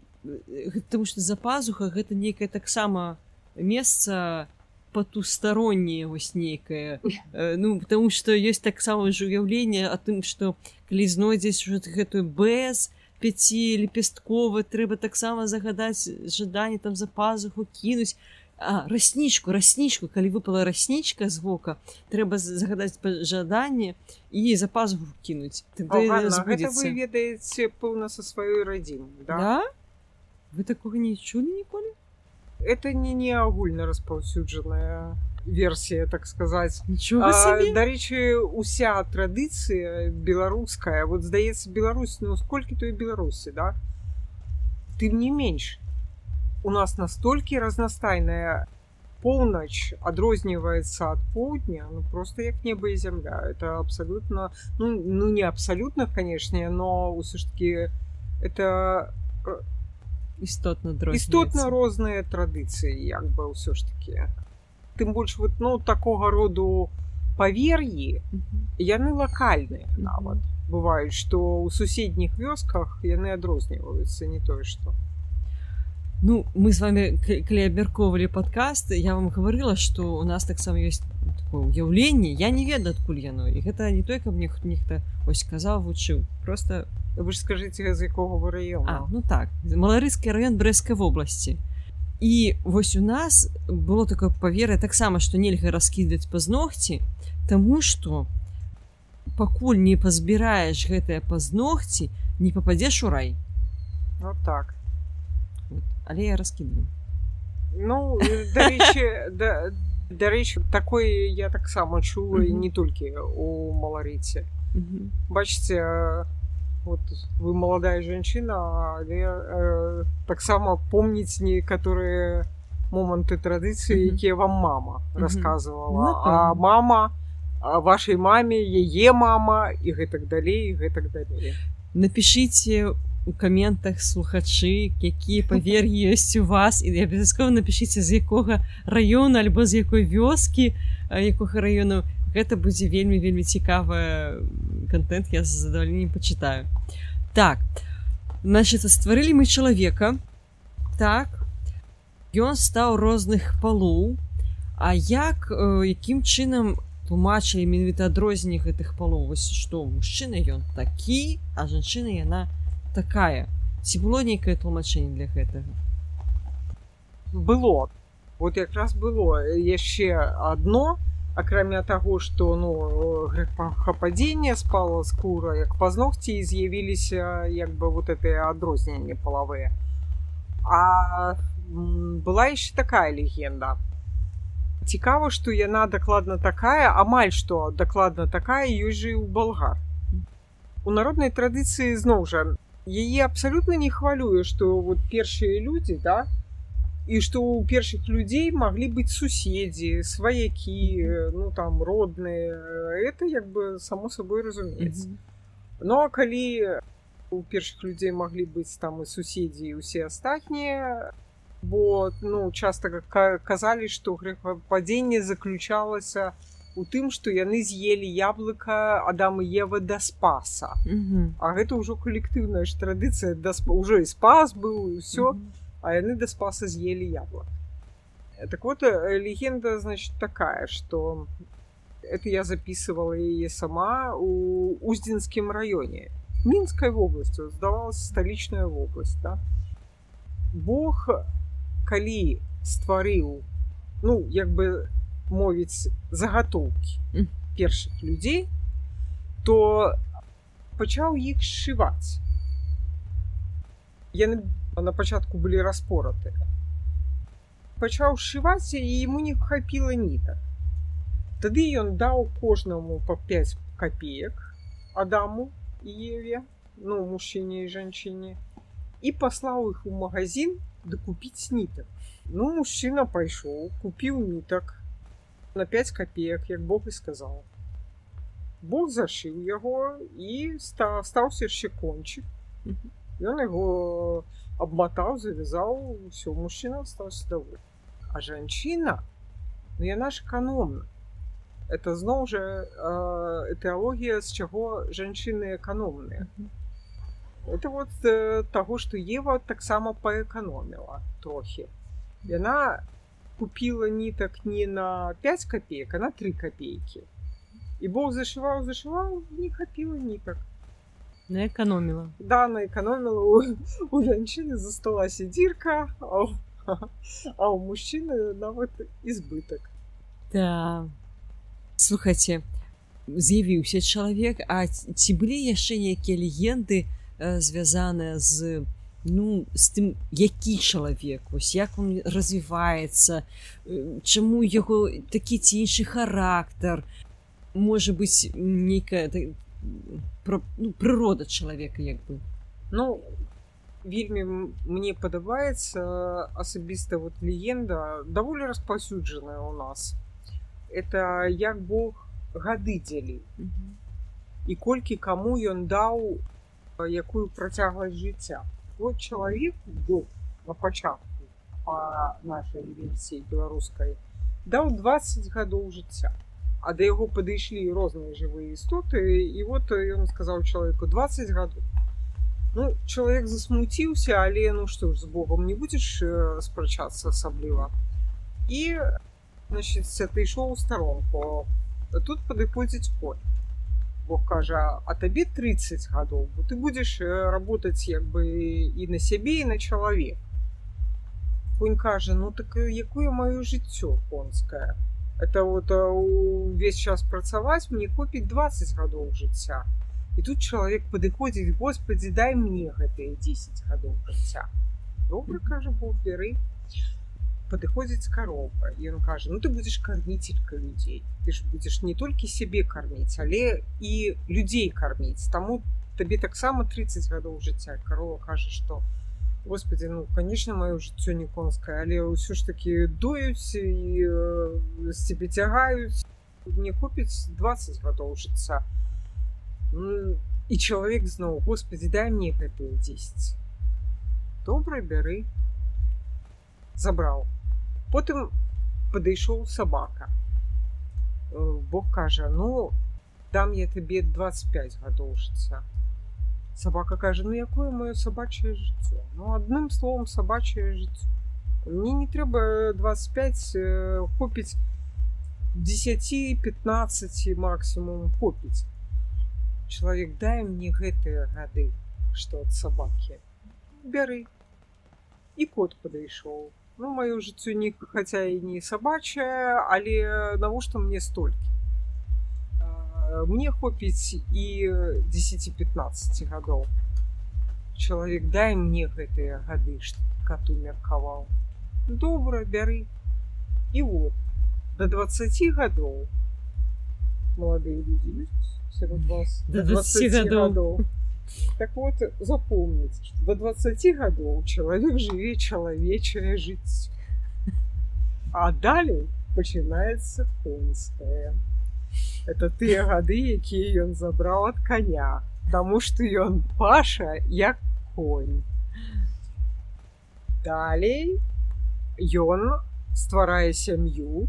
потому что за пазуха гэта нейкае таксама месца потустороннее вось нейкае ну потому что есть таксама ж уяўленне о тым что калі знойдзесь гэтую без пяці лепестковы трэба таксама загадаць жаданне там за пазуху кінуць а, раснічку раснічку калі выпала раснічка з вока трэба загадаць жаданне і за пазуху кінуць ведаеце пэўна са сваёй радзім да? да? вы такога не чулі ніколі это не не агульна распаўсюджаная версія так сказаць дарэчы уся традыцыя беларуская вот здаецца Беларусь ну сколькі той беларусі да? Тым не менш у нас настолькі разнастайная поўнач адрозніваецца ад поўдня ну просто як неба і зямля это абсалютна ну, ну не абсалютна канешне но ўсё ж таки это істотна істотна розныя традыцыі як бы ўсё ж таки тым больш вот ну такога роду павер'і яны лакальныя нават. Бываюць што ў суседніх вёсках яны адрозніваюцца не тое што Ну, мы с вами, калі абмяркоўвалі падкаст, я вам гаварыла, што у нас таксама ёсць уяўленне, я не ведаю адкуль яно і гэта не той, каб мне нехта ось сказаў вучыў просто вы ж скажыце з якога вы раёна Ну так маларыскі раён брэскай вобласці і вось у нас было такое павер'е таксама што нельга раскідаць пазногці Таму што пакуль не пазбіраеш гэтыя пазногці не попадзеш у рай. Вот так але я раскідаю ну дарэчы такое я таксама чула mm -hmm. не толькі у маларыце mm -hmm. бачыце вот вы маладая жанчына але э, таксама помніць некаторыя моманты традыцыі mm -hmm. якія вам мама рассказывала mm -hmm. а мама а вашай маме яе мама і гэтак далей гэтак далей напишите у каментах слухачы якія павер'і ёсць у вас і абавязкова напішыце з якога раёна альбо з якой вёскі якога раёну гэта будзе вельмі вельмі цікавы контент я з задавальненнем пачытаю так значит стварылі мы чалавека так ён стаў розных палоў а як якім чынам тлумачылі менавіта адрозненне гэтых палоў вось што мужчына ён такі а жанчына яна не такая ці было нейкае тлумачэнне для гэтага было. Вот якраз было. Яшчэ одно акрамя таго что ну хападзенне спала скура як пазногці з'явіліся як бы вот это адрозненне палавыя. А была яшчэ такая легенда. Цікава что яна дакладна такая амаль что дакладна такая ёсць жа у болгар у народнай традыцыі зноў жа яе абсалютна не хвалюе што вот першыя людзі да і што у першых людзей маглі быць суседзі сваякі ну там родныя это як бы само сабой разумеецца mm -hmm. ну а калі у першых людзей маглі быць там і суседзі і усе астатнія бо ну часта казалі што грэхападзенне заключалася у у тым што яны з'елі яблыка адам і ева да спаса mm -hmm. а гэта ўжо калектыўная ж традыцыя да ўжо і спас быў ўсё mm -hmm. а яны да спаса з'елі яблык так вот э, легенда значит такая что это я записывала яе сама у уздзінскім раёне мінскай вобласцю здавалась сталічная вобласць да? Бог калі стварыў ну як бы мовіць загатоўкі першых людзей то пачаў іх сшываць. Яны на пачатку былі распораты. Пачаў сшываць і ему не хапіла нітак. Тады ён даў кожнаму па 5 копеек адаму і еве ну мужчыне і жанчыне і паслаў іх у магазин дакупіць нітак. Ну мужчына пайшоў купіў нітак на 5 копеек як Бог і сказаў Бог зашыў яго і ста, стаўся яшчэ кончик. Ён яго абматаў завязаў ўсё мужчына стаўся даволі а жанчына ну яна ж эканомна это зноў жа э, этэалогія з чаго жанчыны эканомныя это вот э, таго што ева таксама паэканоміла трохі яна купила нітак не на 5 копеек а на 3 копейкі і бог зашываў зашываў не хапіла нітак наэканоміла да наэканоміла у, у жанчыны засталася дзірка а, а у мужчыны нават избытак да. Слухайце з'явіўся чалавек а ці былі яшчэ нейкія легенды э, звязаныя з ну з тым які чалавек вось як он развіваецца чаму яго такі ці іншы характар можа быць нейкая про ну, прырода чалавека як бы ну вельмі мне падабаецца асабіста вот легенда даволі распаўсюджаная у нас. Это як Бог гады дзелі і колькі каму ён даў якую працягласць жыцця вот чалавек Бог на пачатку по нашай версіі беларускай даў 20 гадоў жыцця а да яго падышлі розныя жывыя істоты і вот ён сказаў чалавеку 20 гадоў ну чалавек засмуціўся але ну што ж з Богом не будзеш спрачацца асабліва і значит ты ішоў у старонку тут падыходзіць конь Бог кажа а табе 30 гадоў бо ты будзеш работаць як бы і на сябе і на чалавек конь кажа ну так якое маё жыццё конскае это вот увесь час працаваць мне купіць 20 гадоў жыцця і тут чалавек падыходзіць Господі дай мне гэтыя 10 гадоў жыцця добра кажа Бог бяры падыходзіць карова і ён кажа ну ты будзеш карміцелька людзей ты ж будзеш не толькі сябе карміць але і людзей карміць таму табе таксама 30 гадоў жыцця карова кажа што Господи ну конечно маё жыццё не конскае але ўсё ж таки дуюць і з э, цябе цягаюць не купіць 20 гадоў жыцця і чалавек зноў Господи дай мне гэтыя 10 добра бяры забраў Потым падышоў сабака. Э, Бог кажа ну дам я табе 25 гадоў жыцця сабака кажа ну якое маё сабачае жыццё? Ну адным словом сабачае жыццё мне не трэба 25 купіць 10-15 максимум купіць чалавек дай мне гэтыя гады што ад сабакі. Бяры і кот падышоў ну маё жыццё не хаця і не сабачае але навошта мне столькі мне хопіць і 10-15 гадоў чалавек дай мне гэтыя гады кату меркаваў добра бяры. І вот до 20 гадоў маладыя людзі сярод вас до 20 гадоў Так вот, запомните, что до 20 годов человек живет человечее жить. А далее начинается конское. Это те годы, якія ён забраў ад коня, Таму што ён паша як конь. Далей ён стварае сям'ю,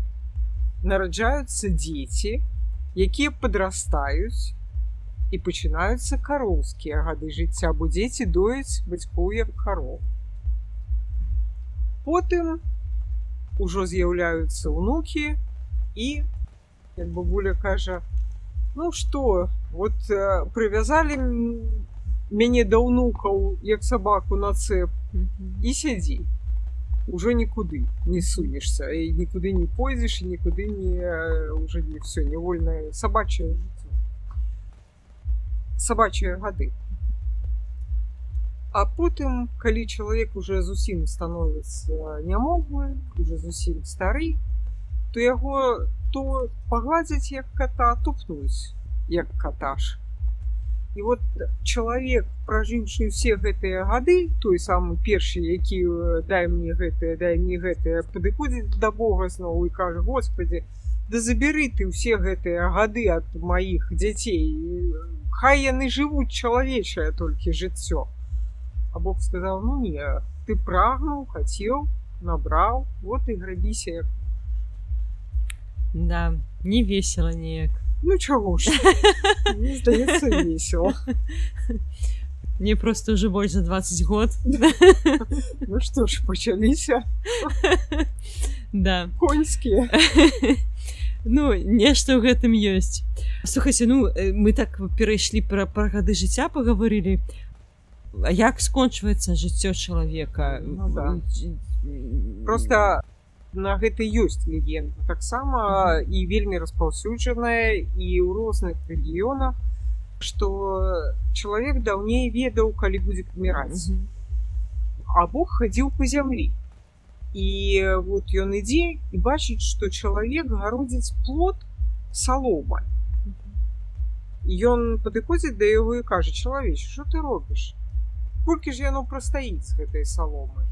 нараджаюцца дзеці, якія падрастаюць і пачынаюцца кароўскія гады жыцця, бо дзеці дояць бацькоў як кароў. Потым ужо з'яўляюцца ўнукі і як бабуля кажа, ну што, вот э, прывязалі мяне да ўнукаў як сабаку на цэп і сядзі уже нікуды не сунешся і нікуды не пойдзеш і нікуды не уже не все невольнае сабачае сабачыя гады. А потым, калі чалавек уже зусім становіцца нямоглы, уже зусім стары, то яго то пагладзяць як кота тупнуць як каташ і вот чалавек пражыўшы ўсе гэтыя гады той самы першы які дай мне гэтае дай мне гэтае падыходзіць да Бога зноў і кажа Господі да забяры ты ўсе гэтыя гады ад маіх дзяцей хай яны жывуць чалавечае толькі жыццё А Бог сказаў ну не ты прагнуў хацеў набраў вот і грабіся да не весело неяк Ну чаго ж здаецца весело. Мне просто уже больш за 20 год. Ну што ж пачаліся Да коньскія. Ну нешта ў гэтым ёсць. Слухайце, ну мы так перайшлі пра пра гады жыцця пагаварылі. Як скончваецца жыццё чалавека ну, да. просто на гэта ёсць легенда таксама і вельмі распаўсюджаная і ў розных рэгіёнах что чалавек даўней ведаў калі будзе паміраць а Бог хадзіў по зямлі і вот ён ідзе і бачыць что чалавек гародзіць плод салома ён падыходзіць да яго і кажа чалавеч что ты робіш колькі ж яно прастаіць з гэтай саломы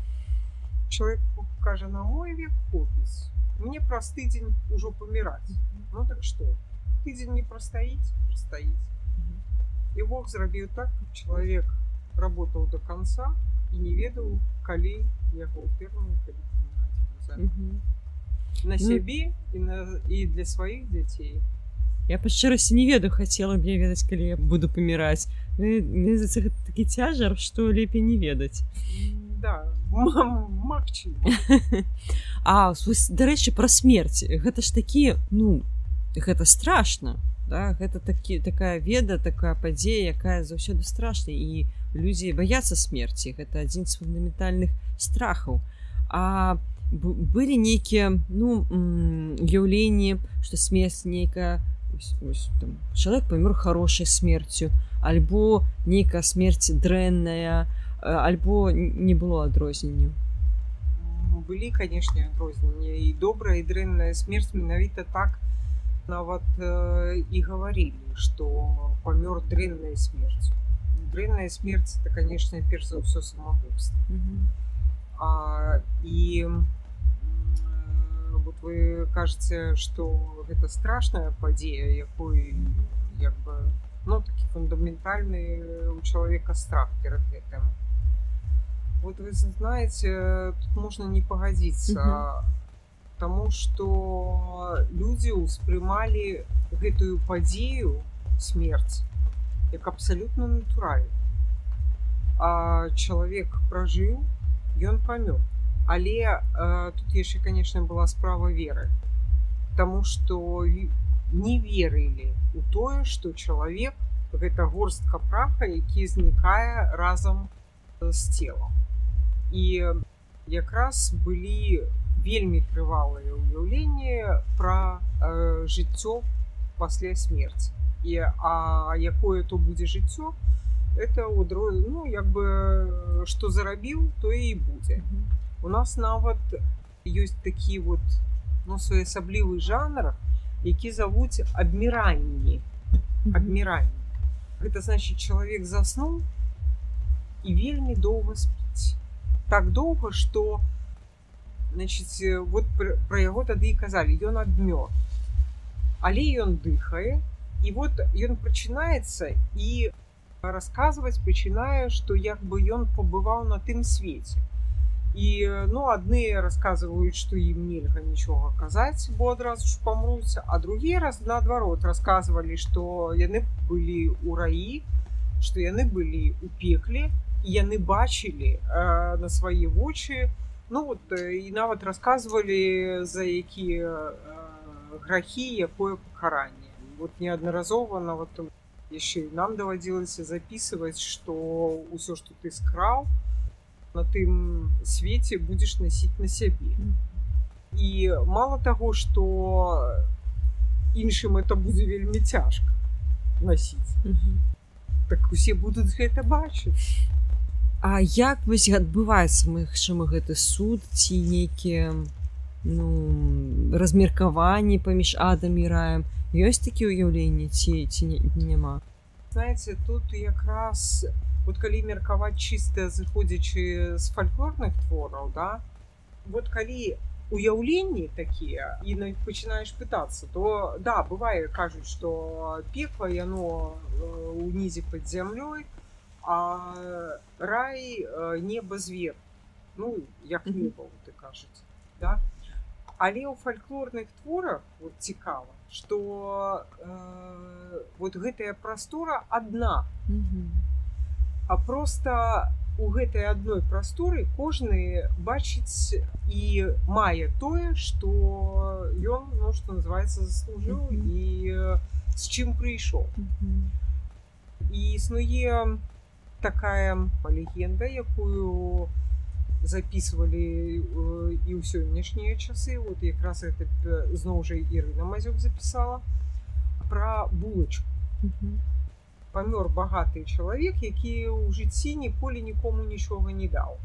человек кажа на мой век хопіць мне праз тыдзень ужо паміраць ну так что тыдзень не прастаіць прастаіць і Бог зрабіў так чалавек работаў до конца і не ведаў калі яго перную на сябе і на і для сваіх дзяцей я па шчырасці не ведаю хацела б я ведаць калі я буду паміраць такі цяжар што лепей не ведаць да А дарэчы пра смерць гэта ж такі ну гэта страшно да? гэта такі такая веда такая падзея якая заўсёды страшная і людзі баяцца смерці. Гэта адзін з фундаментальных страхаў. А былі нейкія ну уяўленні што смерць нейкая чалавек памёр хорошай смерцю альбо нейкая смерць дрэнная а альбо не было адрозненню былі канешне адрозненне і добрая і дрэнная смерць менавіта так нават э, і гаварілі што памёр дрэнная смерць дрэнная смерць это канешне перш за ўсё самагубства mm -hmm. і вот вы кажаце што гэта страшная падзея якой як бы ну такі фундаментальны у чалавека страх перад гэтым Вот вы знаете, тут можно не погодиться, угу. потому что люди успрымали гэтую падзею смерць як абсалютна натуральна. А чалавек пражыў, ён памёр. Але э, тут яшчэ, конечно, была справа веры, Таму што не верылі у тое, што чалавек гэта горстка праха, які знікае разам з целом і якраз былі вельмі трывалыя ўяўленні пра э, жыццё пасля смерці і а якое то будзе жыццё это удро ну як бы што зарабіў то і будзе у нас нават ёсць такі вот ну своеасаблівы жанр які завуць адміранні адміранні гэта значит чалавек заснуў і вельмі доўга спіць так доўга что значит вот про яго тады і казалі ён адмёр але ён дыхае і вот ён прачынаецца і расказваць пачынае что як бы ён пабываў на тым свеце І ну адны расказваюць что ім нельга нічога казаць бо адразу ж памруць а другі раз наадварот расказвалі что яны былі у раі что яны былі у пекле яны бачылі э, на свае вочы ну вот і нават рассказывалі за якія э, грахі якое пакаранне. Вот неаднаразова нават яшчэ нам даводзілася записываць что ўсё что ты скраў на тым свеце будзеш насіць на сябе. І мало того что іншым это будзе вельмі цяжка насіць. Так усе будуць гэта бачыць. А як вось адбываецца магчыма гэты суд ці нейкія ну, размеркаванні паміж адам і раем? Ёсць такі ўяўленні ці ці не, няма? Знаете тут якраз вот калі меркаваць чыста зыходзячы з фальклорных твораў да вот калі уяўленні такія і пачынаеш пытацца то да бывае кажуць што пекла яно унізе пад зямлёй а рай неба звер. Ну як неба ты кажуць да. Але ў фальклорных творах вот цікава что э, вот гэтая прастора одна а просто у гэтай адной прасторы кожны бачыць і мае тое что ён ну что называется заслужыў і з чым прыйшоў. І існуе такая легенда якую записывалі і ў сённяшнія часы. Вот якраз это зноў жа Ірына мазюк запісала про булочку памёр багаты чалавек які ў жыцці ніколі нікому нічога не даў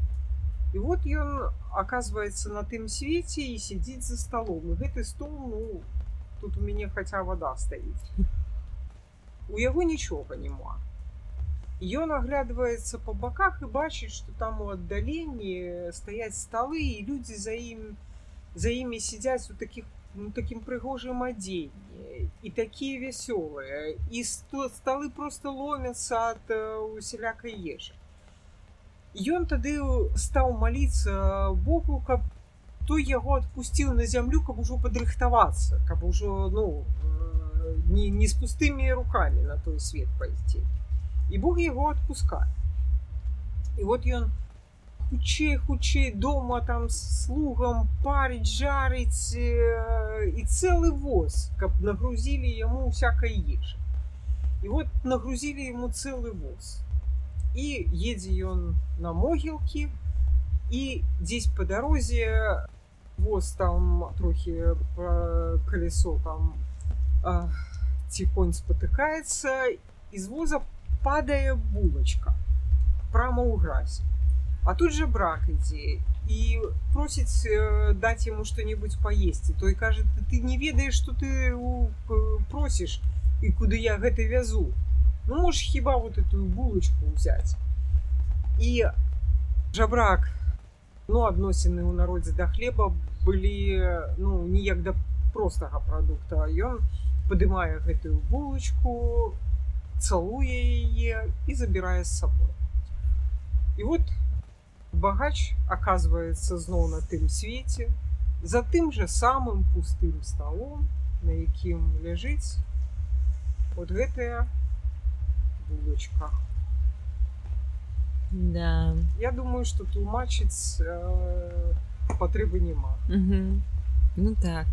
і вот ён оказывается на тым свеце і сядзіць за столом. І гэты стол ну тут у мяне хаця вода стаіць у яго нічога няма ён аглядваецца по баках і бачыць что там у аддаленні стаяць сталы і людзі за ім за імі сядзяць у таких ну, таким прыгожым адзенні і такія вясёлыя і сталы просто ломятся ад усялякай ежы Ён тады стаў маліцца Богу каб той яго адпусціў на зямлю каб ужо падрыхтавацца каб ужо ну не, не з пустымі руками на той свет пайсці. І Бог яго адпускае. І вот ён у хутчэй хутчэй дома там слугам парыць жарыць э, і цэлы воз каб нагрузілі яму всякой ежы і вот нагрузілі ему цэлы воз і едзе ён на могілкі і дзесь по дарозе воз там трохі колесо там ці конь спотыкаецца і з воза падае булочка прямо ў гразь А тут же брак ідзе і просіць э, даць яму что-нибудь паесці той кажа ты не ведаеш что ты просіш і куды я гэта вязу. Ну можешь хіба вот эту булочку взять і жабрак ну адносіны ў народзе да хлеба былі ну ніяк да простага прадукта ён падымае гэтую булочку цалуе яе і забірае з сабой і вот у багач оказывается зноў на тым свеце за тым же самым пустым столом на якім ляжыць вот гэтая булочка. Да. Я думаю что тлумачыць э, патрэбы няма. Ну так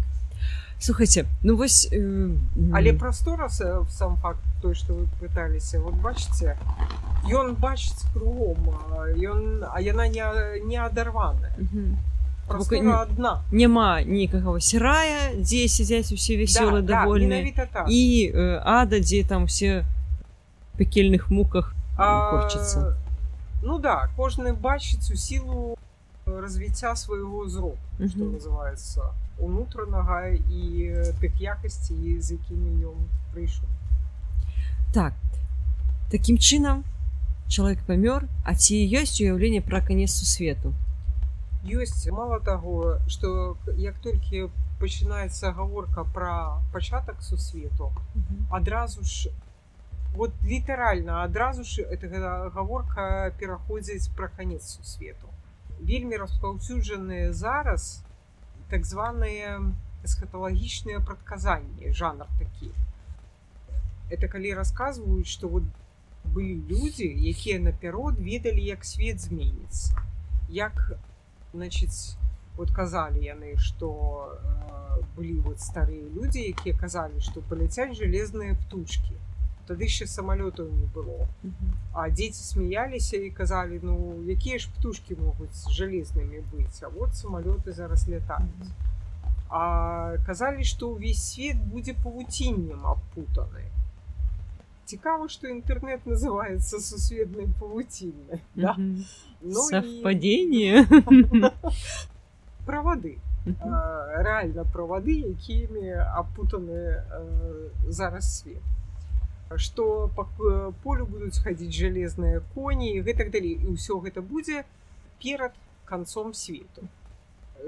слухайте ну вось э, але прастора сам факт той что вы пыталіся вот бачыце ён бачыць кругом ён а яна не не адарваная одна. няма нікага сірая дзе сядзяць усе весёлы да, давольны да, так. і э, ада дзе там все пекельных муках хочется ну да кожны бачыць у сілу развіцця свайго зроку что называется унутранага і тых якасці з якімі ён прыйшоў. Так. Таким чынам чалавек памёр а ці ёсць уяўленне пра канец сусвету? Ёсць. Мало таго что як толькі пачынаецца гаворка пра пачатак сусвету адразу ж вот літаральна адразу ж это гаворка пераходзіць пра канец сусвету вельмі распаўсюджаныя зараз так званыя эсхаталагічныя прадказанні жанр такі. Это калі расказваюць что вот былі людзі якія наперод ведалі як свет зменіцца. Як значыць вот казалі яны что э, былі вот старыя людзі якія казалі что паляцяць жалезныя птушки тады яшчэ самалётаў не было. А дзеці смяяліся і казалі ну якія ж птушки могуць жалезнымі быць а вот самалёты зараз лятаюць а казалі что ўвесь свет будзе павуціннем апутаны цікава что інтэрнет называется сусветнай павуцінай да? ну, совпадение. Правады рэальна правады якімі апутаны зараз свет што па полю будуць хадзіць жалезныя коні і гэтак далей і ўсё гэта будзе перад канцом свету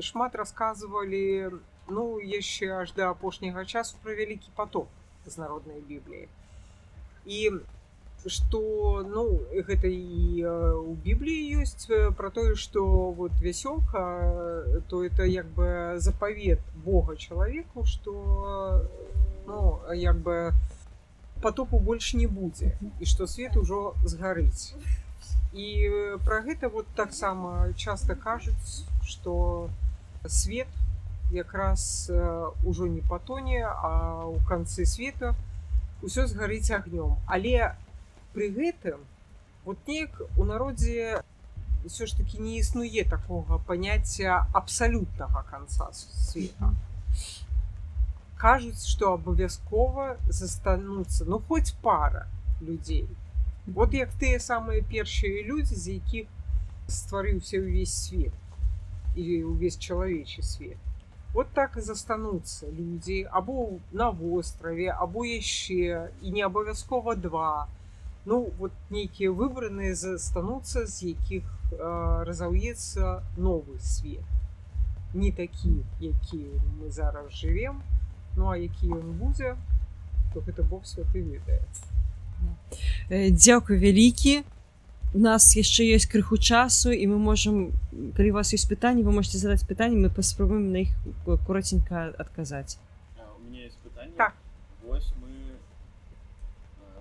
шмат рассказывалі ну яшчэ аж да апошняга часу пра вялікі поток з народнай бібліі і что ну гэта і у бібліі ёсць про тое что вот вясёлка то это як бы запавет бога чалавеку что ну як бы потопу больш не будзе і что свет ужо згарыць. І про гэта вот таксама часто кажуць что свет якраз ужо не патоне а у канцы света ўсё згарыць агнём. Але пры гэтым вот неяк у народзе ўсё ж таки не існуе такога паняцця абсалютнага канца света кажуць что абавязкова застануцца ну хоць пара людзей вот як тыя самыя першыя людзі з якіх стварыўся ўвесь свет і увесь чалавечы свет. Вот так і застануцца людзі або на востраве або яшчэ і не абавязкова два. Ну вот нейкія выбраныя застануцца з якіх э, разаўецца новы свет. Не такі які мы зараз жывем ну а які ён будзе то гэта бог святы ведае. Дзякуй вялікі. У нас яшчэ ёсць крыху часу і мы можемм калі у вас ёсць пытанні вы можете задаць пытанне мы паспрабуем на іх коротенька адказаць. Так. Вось мы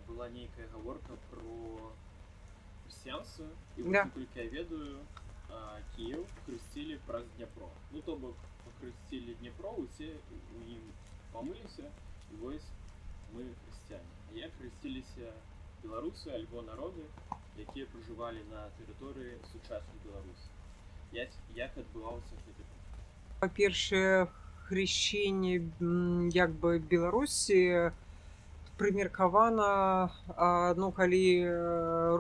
была нейкая гаворка про хрысціянства і да. толькі я ведаю Кіев хрысцілі праз Дняпро ну то бок хрысцілі Дняпро усе у ім памыліся і вось мы хрысціяне як хрысціліся беларусы альбо народы якія пражывалі на тэрыторыі сучаснай беларусі як, як адбывалася па-першае хрышчэнне як бы беларусі прымеркавана ну калі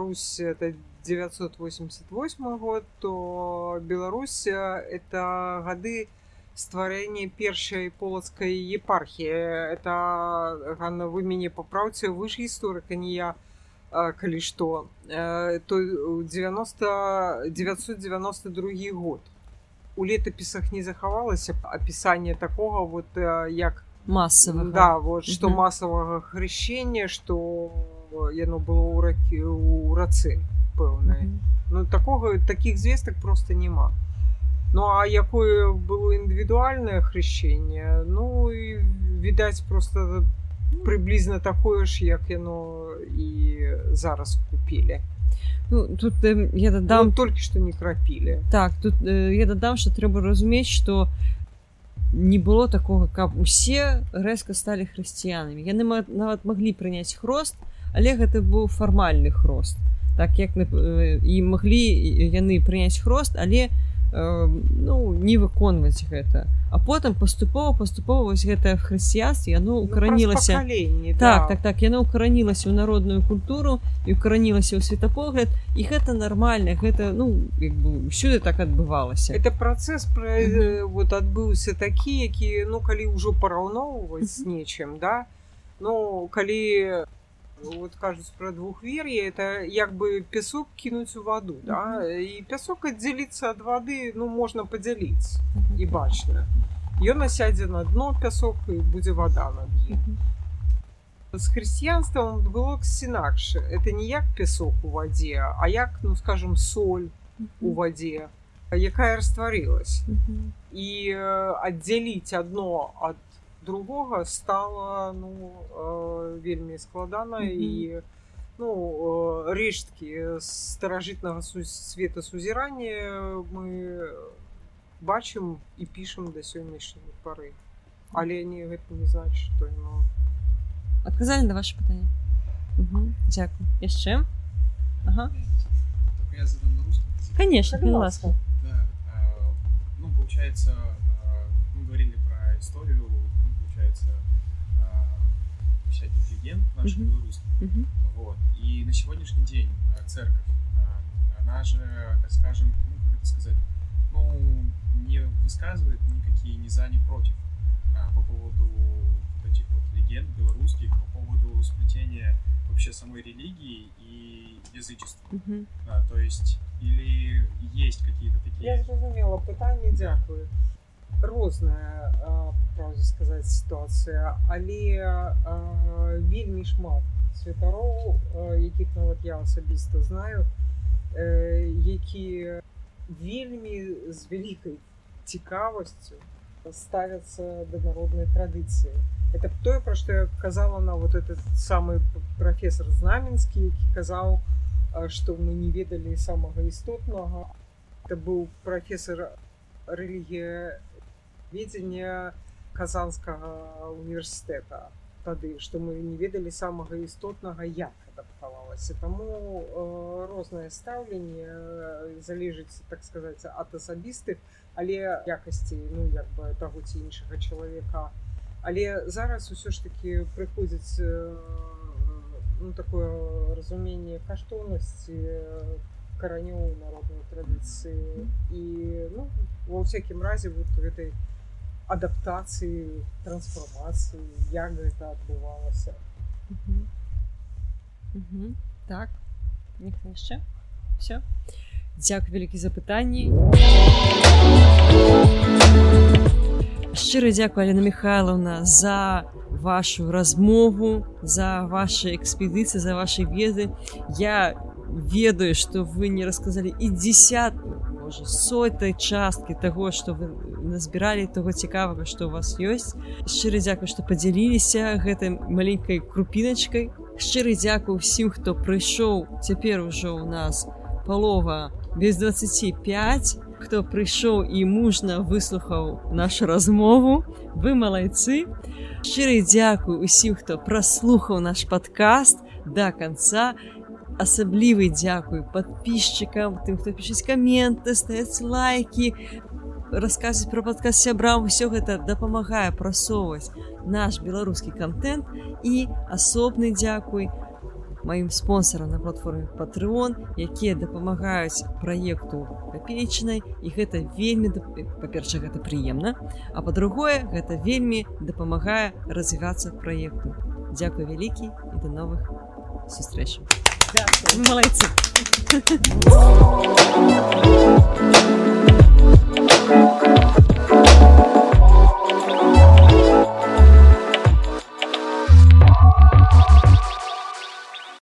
русь это 988 год то беларуся это гады стварэння першай полацкай епархіі. Это ганна вы мяне папраўце вы ж гісторыка не я калі што. То 90 992 год. У летапісах не захавалася апісанне такога вот як масава да вот что масавага хрышення что яно было ў ракі у рацэ пэўнае ну такога таких звестак просто няма ну а якое было індывідуальнае хрышение ну і відаць просто прыблізна такое ж як яно і зараз купілі ну, тут э, я дадам ну, толькі што не крапілі так тут э, я дадам что трэба разумець что не было такого каб усе рэзка сталі хрысціянамі яны нават маглі прыняць хрост але гэта быў фармальны хрост. Так як э, і маглі яны прыняць хрост але не ну не выконваць гэта а потым паступова паступова вось гэтае хрысціянство яно укаранілася ну, так да. так так яно укаранілася ў народную культуру і укаранілася ў светапогляд і гэта нармальна гэта ну бы, ўсюды так адбывалася это працэс пра mm -hmm. вот адбыўся такі які ну калі ўжо параўноўваць mm -hmm. з нечым да ну калі вот кажуць про двухвер'е это як бы пясок кінуць у воду да? І пясок аддзяліцца ад вады ну можна падзяліць і бачна ён насядзе на дно пясок і будзе вода над ім з хрысціянствам было інакш это не як пясок у вадзе а як ну скажем соль у вадзе якая растварылась і аддзяліць одно ад другога стала ну э, вельмі складана mm -hmm. і ну э, рэшткі старажытнага света сузірання мы бачым і пішам да сённяшняй пары але не гэта не значит что ну... адказалі на ваше пытанне дзякую яшчэ ага. конечно ласка. Да. ну получается мы говорили про историю легенд наших uh-huh. белорусских. Uh-huh. Вот. И на сегодняшний день э, церковь, э, она же, так скажем, ну, как это сказать, ну, не высказывает никакие ни за, ни против а, по поводу вот этих вот легенд белорусских, по поводу сплетения вообще самой религии и язычества. Мгм. А, то есть, или есть какие-то такие... Я зрозумела пытанне дзякую розная а, по правде сказаць сітуацыя але а, вельмі шмат святароў якіх нават я асабіста знаю які вельмі з вялікай цікавасцю ставяцца да народнай традыцыі это тое пра што я казала на вот этот самы прафесор знаменскі які казаў што мы не ведалі самага істотнага это быў прафесор рэлігія ведзення казанскага універсітэта тады што мы не ведалі самага істотнага як адаптавалася таму э, рознае стаўленне э, залежыць так сказаць ад асабістых але якасці ну як бы таго ці іншага чалавека. Але зараз усё ж таки прыходзіць э, ну такое разуменне каштоўнасці каранёў народнай традыцыі. І ну ва ўсякім разе вот гэтай адаптацыі трансфармацыі як гэта адбывалася Мгм. Мгм. так ніхто яшчэ все дзякуй вялікі за пытанні шчыра дзякую Алена Михайловна за вашу размову за ваши экспедыцыі за ваши веды я ведаю что вы не рассказалі і десят сотой часткі того что вы назбіралі того цікавага что у вас ёсць. Шчыры дзякую что подзяліліся гэтай маленькой крупіначкой шчыры дзякую усім хто прыйшоў. Цяпер ужо у нас палова без 25 хто прыйшоў і мужна выслухаў нашу размову. Вы малайцы. Шчыры дзякую усім хто праслухаў наш подкаст до конца асаблівы дзякуй подписчикам тым хто пішуць каменты ставяць лайки расказваць про падказ сябрам усё гэта дапамагае прасоўваць наш беларускі контент. І асобны дзякуй маім спонсорам на платформе Patreon якія дапамагаюць праекту капеечнай і гэта вельмі па-перша гэта прыемна а па-другое гэта вельмі дапамагае развівацца праекту Дякую вялікі і да новых сустрэчаў Дякую. Молодці. Thank you.